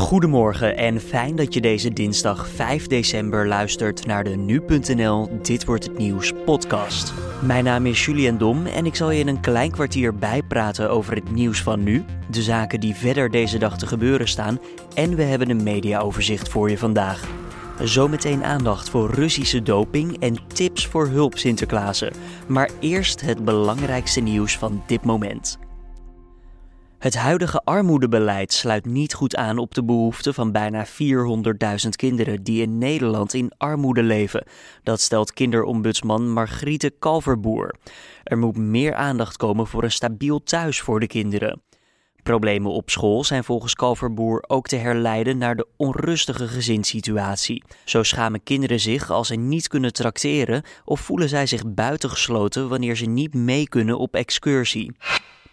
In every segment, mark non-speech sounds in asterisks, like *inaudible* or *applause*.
Goedemorgen en fijn dat je deze dinsdag 5 december luistert naar de nu.nl Dit wordt het nieuws podcast. Mijn naam is Julian Dom en ik zal je in een klein kwartier bijpraten over het nieuws van nu, de zaken die verder deze dag te gebeuren staan en we hebben een mediaoverzicht voor je vandaag. Zometeen aandacht voor Russische doping en tips voor hulp Sinterklaasen. Maar eerst het belangrijkste nieuws van dit moment. Het huidige armoedebeleid sluit niet goed aan op de behoeften van bijna 400.000 kinderen die in Nederland in armoede leven. Dat stelt kinderombudsman Margriete Kalverboer. Er moet meer aandacht komen voor een stabiel thuis voor de kinderen. Problemen op school zijn volgens Kalverboer ook te herleiden naar de onrustige gezinssituatie. Zo schamen kinderen zich als ze niet kunnen trakteren of voelen zij zich buitengesloten wanneer ze niet mee kunnen op excursie.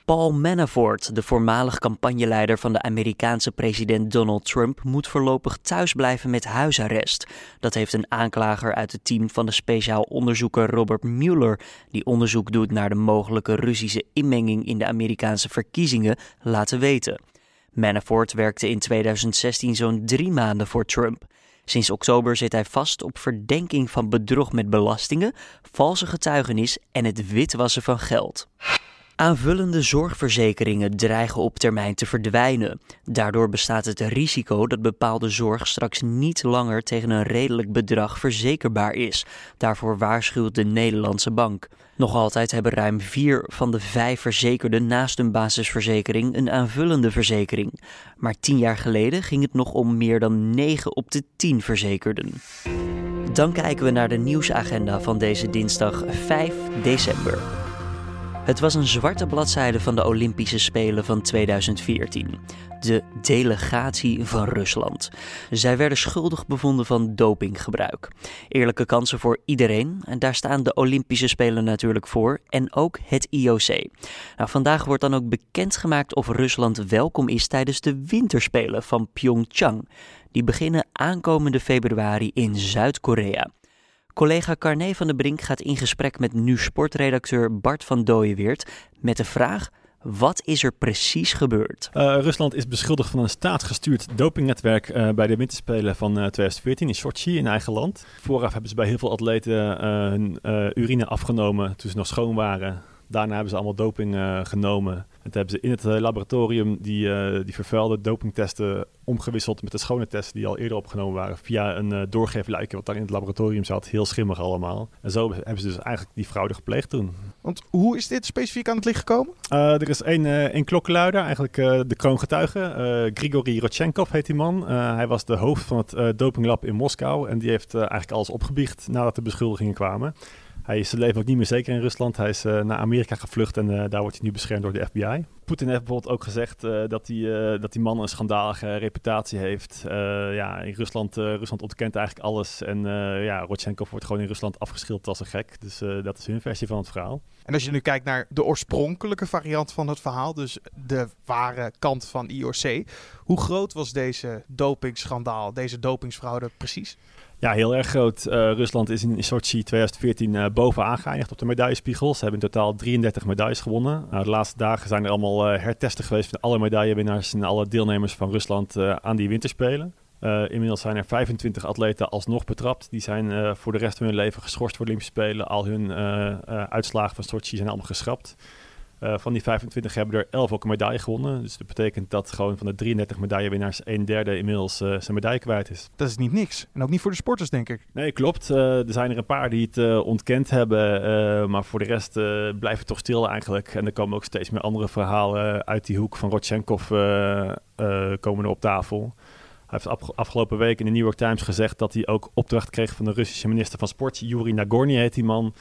Paul Manafort, de voormalig campagneleider van de Amerikaanse president Donald Trump, moet voorlopig thuisblijven met huisarrest. Dat heeft een aanklager uit het team van de speciaal onderzoeker Robert Mueller, die onderzoek doet naar de mogelijke Russische inmenging in de Amerikaanse verkiezingen, laten weten. Manafort werkte in 2016 zo'n drie maanden voor Trump. Sinds oktober zit hij vast op verdenking van bedrog met belastingen, valse getuigenis en het witwassen van geld. Aanvullende zorgverzekeringen dreigen op termijn te verdwijnen. Daardoor bestaat het risico dat bepaalde zorg straks niet langer tegen een redelijk bedrag verzekerbaar is. Daarvoor waarschuwt de Nederlandse bank. Nog altijd hebben ruim vier van de vijf verzekerden naast een basisverzekering een aanvullende verzekering. Maar tien jaar geleden ging het nog om meer dan 9 op de 10 verzekerden. Dan kijken we naar de nieuwsagenda van deze dinsdag 5 december. Het was een zwarte bladzijde van de Olympische Spelen van 2014. De delegatie van Rusland. Zij werden schuldig bevonden van dopinggebruik. Eerlijke kansen voor iedereen, en daar staan de Olympische Spelen natuurlijk voor, en ook het IOC. Nou, vandaag wordt dan ook bekendgemaakt of Rusland welkom is tijdens de Winterspelen van Pyeongchang. Die beginnen aankomende februari in Zuid-Korea. Collega Carné van der Brink gaat in gesprek met nu sportredacteur Bart van Dooyeweert met de vraag: wat is er precies gebeurd? Uh, Rusland is beschuldigd van een staatsgestuurd dopingnetwerk uh, bij de winterspelen van uh, 2014 in Sochi in eigen land. Vooraf hebben ze bij heel veel atleten hun urine afgenomen toen ze nog schoon waren. Daarna hebben ze allemaal doping genomen. En toen hebben ze in het eh, laboratorium die, uh, die vervuilde dopingtesten omgewisseld met de schone testen die al eerder opgenomen waren. Via een doorgeefluikje wat daar in het laboratorium zat. Heel schimmig allemaal. En zo hebben ze dus eigenlijk die fraude gepleegd toen. Want hoe is dit specifiek aan het licht gekomen? er is één, één klokkenluider, eigenlijk de kroongetuige. Grigori Rodchenkov heet die man. hij was de hoofd van het dopinglab in Moskou. En die heeft eigenlijk alles opgebiecht nadat de beschuldigingen kwamen. Hij is zijn leven ook niet meer zeker in Rusland. Hij is uh, naar Amerika gevlucht en uh, daar wordt hij nu beschermd door de FBI. Poetin heeft bijvoorbeeld ook gezegd uh, dat, hij, dat die man een schandalige reputatie heeft. ja, in Rusland, Rusland ontkent eigenlijk alles. En ja, Rodchenkov wordt gewoon in Rusland afgeschilderd als een gek. Dus dat is hun versie van het verhaal. En als je nu kijkt naar de oorspronkelijke variant van het verhaal, dus de ware kant van IOC. Hoe groot was deze dopingschandaal, deze dopingsfraude precies? Ja, heel erg groot. Uh, Rusland is in Sochi 2014 uh, bovenaan geëindigd op de medaillespiegel. Ze hebben in totaal 33 medailles gewonnen. Uh, de laatste dagen zijn er allemaal uh, hertesten geweest van alle medaillewinnaars en alle deelnemers van Rusland aan die winterspelen. inmiddels zijn er 25 atleten alsnog betrapt. Die zijn voor de rest van hun leven geschorst voor de Olympische Spelen. Al hun uitslagen van Sochi zijn allemaal geschrapt. Uh, van die 25 hebben er 11 ook een medaille gewonnen. Dus dat betekent dat gewoon van de 33 medaillewinnaars een derde inmiddels uh, zijn medaille kwijt is. Dat is niet niks. En ook niet voor de sporters, denk ik. Nee, klopt. Uh, er zijn er een paar die het ontkend hebben. maar voor de rest blijft het toch stil eigenlijk. En er komen ook steeds meer andere verhalen uit die hoek van Rodchenkov komen er op tafel. Hij heeft afgelopen week in de New York Times gezegd dat hij ook opdracht kreeg van de Russische minister van Sport, Yuri Nagorny heet die man,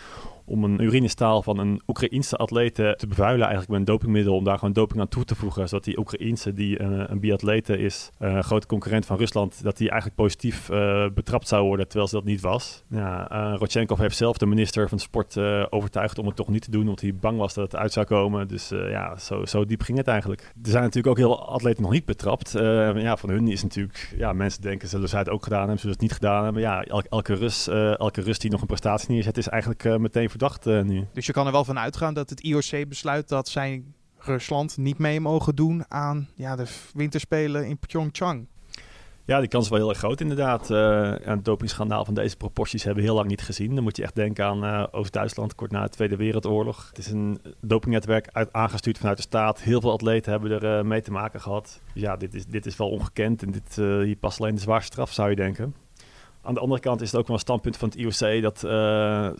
om een urinestaal van een Oekraïense atlete te bevuilen eigenlijk met een dopingmiddel, om daar gewoon doping aan toe te voegen, zodat die Oekraïense, die uh, een biatlete is, uh, een grote concurrent van Rusland, dat die eigenlijk positief uh, betrapt zou worden, terwijl ze dat niet was. Ja, Rodchenkov heeft zelf de minister van Sport overtuigd om het toch niet te doen, omdat hij bang was dat het uit zou komen. Dus ja, zo, zo diep ging het eigenlijk. Er zijn natuurlijk ook heel atleten nog niet betrapt. ja, van hun is natuurlijk, ja, mensen denken, zullen zij het ook gedaan hebben, zullen ze het niet gedaan hebben. Ja, elke, elke Rus, elke Rus die nog een prestatie neerzet, is eigenlijk meteen uh, nu. Dus je kan er wel van uitgaan dat het IOC besluit dat zij Rusland niet mee mogen doen aan ja, de winterspelen in Pyeongchang. Ja, die kans is wel heel erg groot inderdaad. Uh, een dopingschandaal van deze proporties hebben we heel lang niet gezien. Dan moet je echt denken aan uh, Oost-Duitsland, kort na de Tweede Wereldoorlog. Het is een dopingnetwerk uit, aangestuurd vanuit de staat. Heel veel atleten hebben er uh, mee te maken gehad. Dus ja, dit is, dit is wel ongekend en dit, hier past alleen de zwaarste straf, zou je denken. Aan de andere kant is het ook wel een standpunt van het IOC dat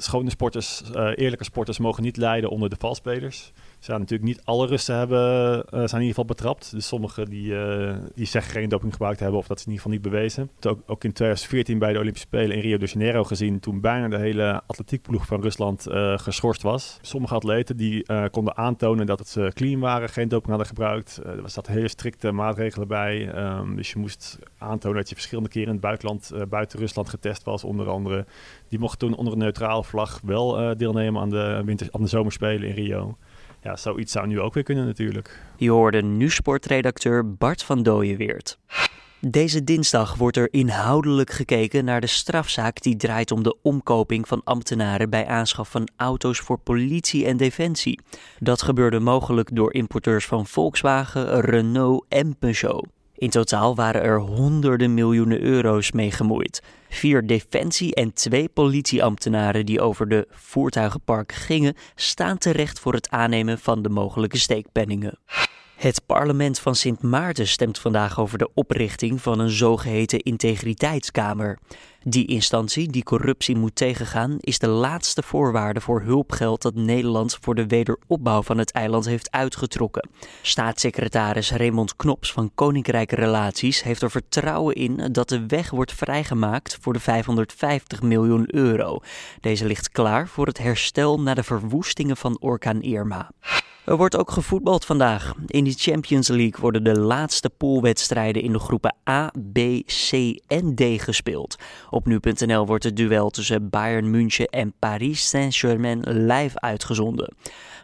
schone sporters, eerlijke sporters, mogen niet lijden onder de valspelers zijn natuurlijk niet alle Russen hebben, uh, zijn in ieder geval betrapt. Dus sommigen die, uh, die zeggen geen doping gebruikt hebben of dat is in ieder geval niet bewezen. Ook, ook in 2014 bij de Olympische Spelen in Rio de Janeiro gezien toen bijna de hele atletiekploeg van Rusland uh, geschorst was. Sommige atleten die konden aantonen dat ze clean waren, geen doping hadden gebruikt. er zaten hele strikte maatregelen bij. Um, dus je moest aantonen dat je verschillende keren in het buitenland, buiten Rusland getest was onder andere. Die mochten toen onder een neutrale vlag wel deelnemen aan de, winter, aan de zomerspelen in Rio ja, zoiets zou nu ook weer kunnen natuurlijk. Je hoorde nu sportredacteur Bart van Dooyenweert. Deze dinsdag wordt er inhoudelijk gekeken naar de strafzaak die draait om de omkoping van ambtenaren bij aanschaf van auto's voor politie en defensie. Dat gebeurde mogelijk door importeurs van Volkswagen, Renault en Peugeot. In totaal waren er honderden miljoenen euro's mee gemoeid. Vier defensie- en twee politieambtenaren die over de voertuigenpark gingen, staan terecht voor het aannemen van de mogelijke steekpenningen. Het parlement van Sint Maarten stemt vandaag over de oprichting van een zogeheten integriteitskamer. Die instantie die corruptie moet tegengaan is de laatste voorwaarde voor hulpgeld dat Nederland voor de wederopbouw van het eiland heeft uitgetrokken. Staatssecretaris Raymond Knops van Koninkrijke Relaties heeft er vertrouwen in dat de weg wordt vrijgemaakt voor de 550 miljoen euro. Deze ligt klaar voor het herstel na de verwoestingen van orkaan Irma. Er wordt ook gevoetbald vandaag. In de Champions League worden de laatste poolwedstrijden in de groepen A, B, C en D gespeeld. Op nu.nl wordt het duel tussen Bayern München en Paris Saint-Germain live uitgezonden.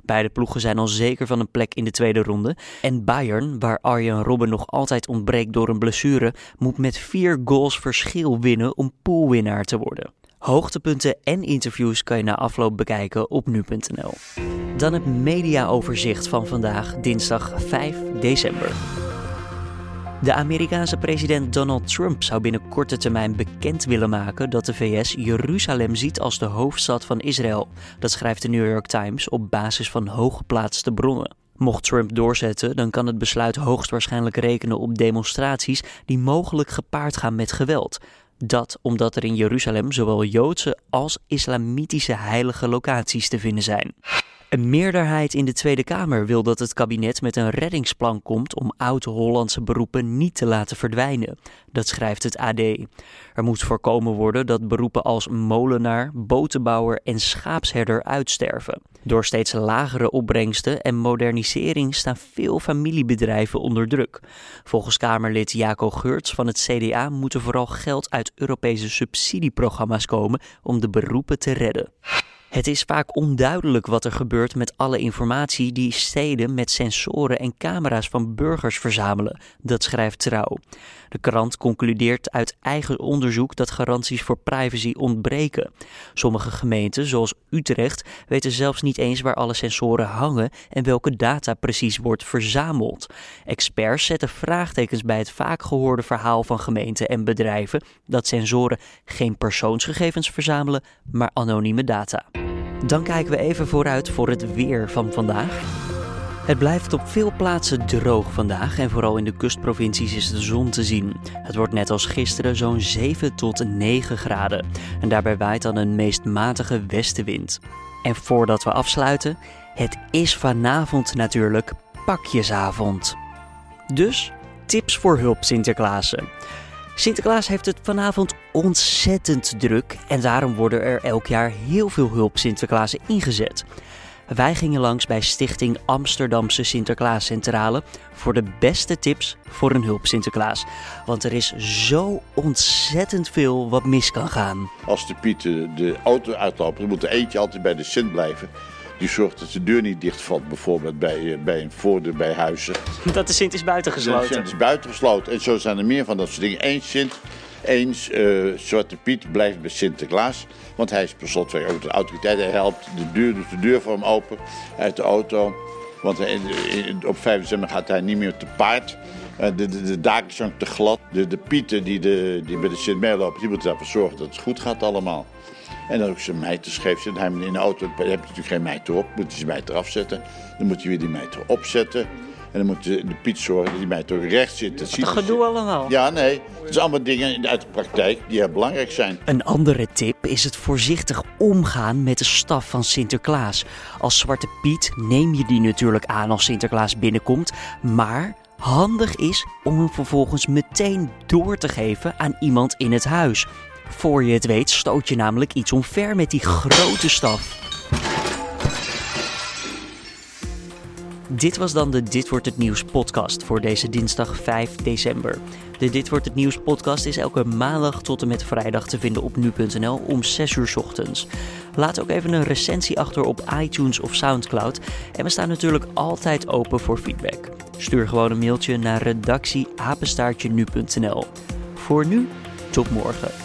Beide ploegen zijn al zeker van een plek in de tweede ronde. En Bayern, waar Arjen Robben nog altijd ontbreekt door een blessure, moet met vier goals verschil winnen om poolwinnaar te worden. Hoogtepunten en interviews kan je na afloop bekijken op nu.nl. Dan het mediaoverzicht van vandaag, dinsdag 5 december. De Amerikaanse president Donald Trump zou binnen korte termijn bekend willen maken dat de VS Jeruzalem ziet als de hoofdstad van Israël. Dat schrijft de New York Times op basis van hooggeplaatste bronnen. Mocht Trump doorzetten, dan kan het besluit hoogstwaarschijnlijk rekenen op demonstraties die mogelijk gepaard gaan met geweld. Dat omdat er in Jeruzalem zowel Joodse als islamitische heilige locaties te vinden zijn. Een meerderheid in de Tweede Kamer wil dat het kabinet met een reddingsplan komt om oud-Hollandse beroepen niet te laten verdwijnen. Dat schrijft het AD. Er moet voorkomen worden dat beroepen als molenaar, botenbouwer en schaapsherder uitsterven. Door steeds lagere opbrengsten en modernisering staan veel familiebedrijven onder druk. Volgens Kamerlid Jaco Geurts van het CDA moet er vooral geld uit Europese subsidieprogramma's komen om de beroepen te redden. Het is vaak onduidelijk wat er gebeurt met alle informatie die steden met sensoren en camera's van burgers verzamelen. Dat schrijft Trouw. De krant concludeert uit eigen onderzoek dat garanties voor privacy ontbreken. Sommige gemeenten, zoals Utrecht, weten zelfs niet eens waar alle sensoren hangen en welke data precies wordt verzameld. Experts zetten vraagtekens bij het vaak gehoorde verhaal van gemeenten en bedrijven dat sensoren geen persoonsgegevens verzamelen, maar anonieme data. Dan kijken we even vooruit voor het weer van vandaag. Het blijft op veel plaatsen droog vandaag en vooral in de kustprovincies is de zon te zien. Het wordt net als gisteren zo'n 7 tot 9 graden en daarbij waait dan een meest matige westenwind. En voordat we afsluiten, het is vanavond natuurlijk pakjesavond. Dus tips voor hulp Sinterklaasen. Sinterklaas heeft het vanavond ontzettend druk en daarom worden er elk jaar heel veel hulp Sinterklaasen ingezet. Wij gingen langs bij Stichting Amsterdamse Sinterklaascentrale voor de beste tips voor een hulp Sinterklaas. Want er is zo ontzettend veel wat mis kan gaan. Als de pieten de auto uitlopen, dan moet er eentje altijd bij de Sint blijven. Die zorgt dat de deur niet dichtvalt, bijvoorbeeld bij, eh, bij een voordeur bij huizen. *laughs* Dat de Sint is buitengesloten? De Sint is buitengesloten. En zo zijn er meer van dat soort dingen. Eén Sint, één uh, Zwarte Piet blijft bij Sinterklaas. Want hij is per slotverrekening ook de autoriteit. Hij helpt de deur, doet de deur voor hem open uit de auto. Want op 5 december gaat hij niet meer te paard. Uh, de, de, de daken zijn te glad. De, de pieten die, de, die bij de Sint lopen, die moeten ervoor zorgen dat het goed gaat allemaal. En dan ook zijn mijter scheef zitten. Hij in de auto heb je natuurlijk geen mijter op. Moet je zijn mijter afzetten. Dan moet je weer die mijter opzetten. En dan moet de, de Piet zorgen dat die mijter ook recht zit. Dat ziet gedoe allemaal. Ja, nee. Het zijn allemaal dingen uit de praktijk die heel belangrijk zijn. Een andere tip is het voorzichtig omgaan met de staf van Sinterklaas. Als Zwarte Piet neem je die natuurlijk aan als Sinterklaas binnenkomt. Maar handig is om hem vervolgens meteen door te geven aan iemand in het huis. Voor je het weet stoot je namelijk iets omver met die grote staf. Dit was dan de Dit wordt het nieuws podcast voor deze dinsdag 5 december. De Dit wordt het nieuws podcast is elke maandag tot en met vrijdag te vinden op nu.nl om 6 uur ochtends. Laat ook even een recensie achter op iTunes of SoundCloud en we staan natuurlijk altijd open voor feedback. Stuur gewoon een mailtje naar redactieapenstaartje. Voor nu, tot morgen.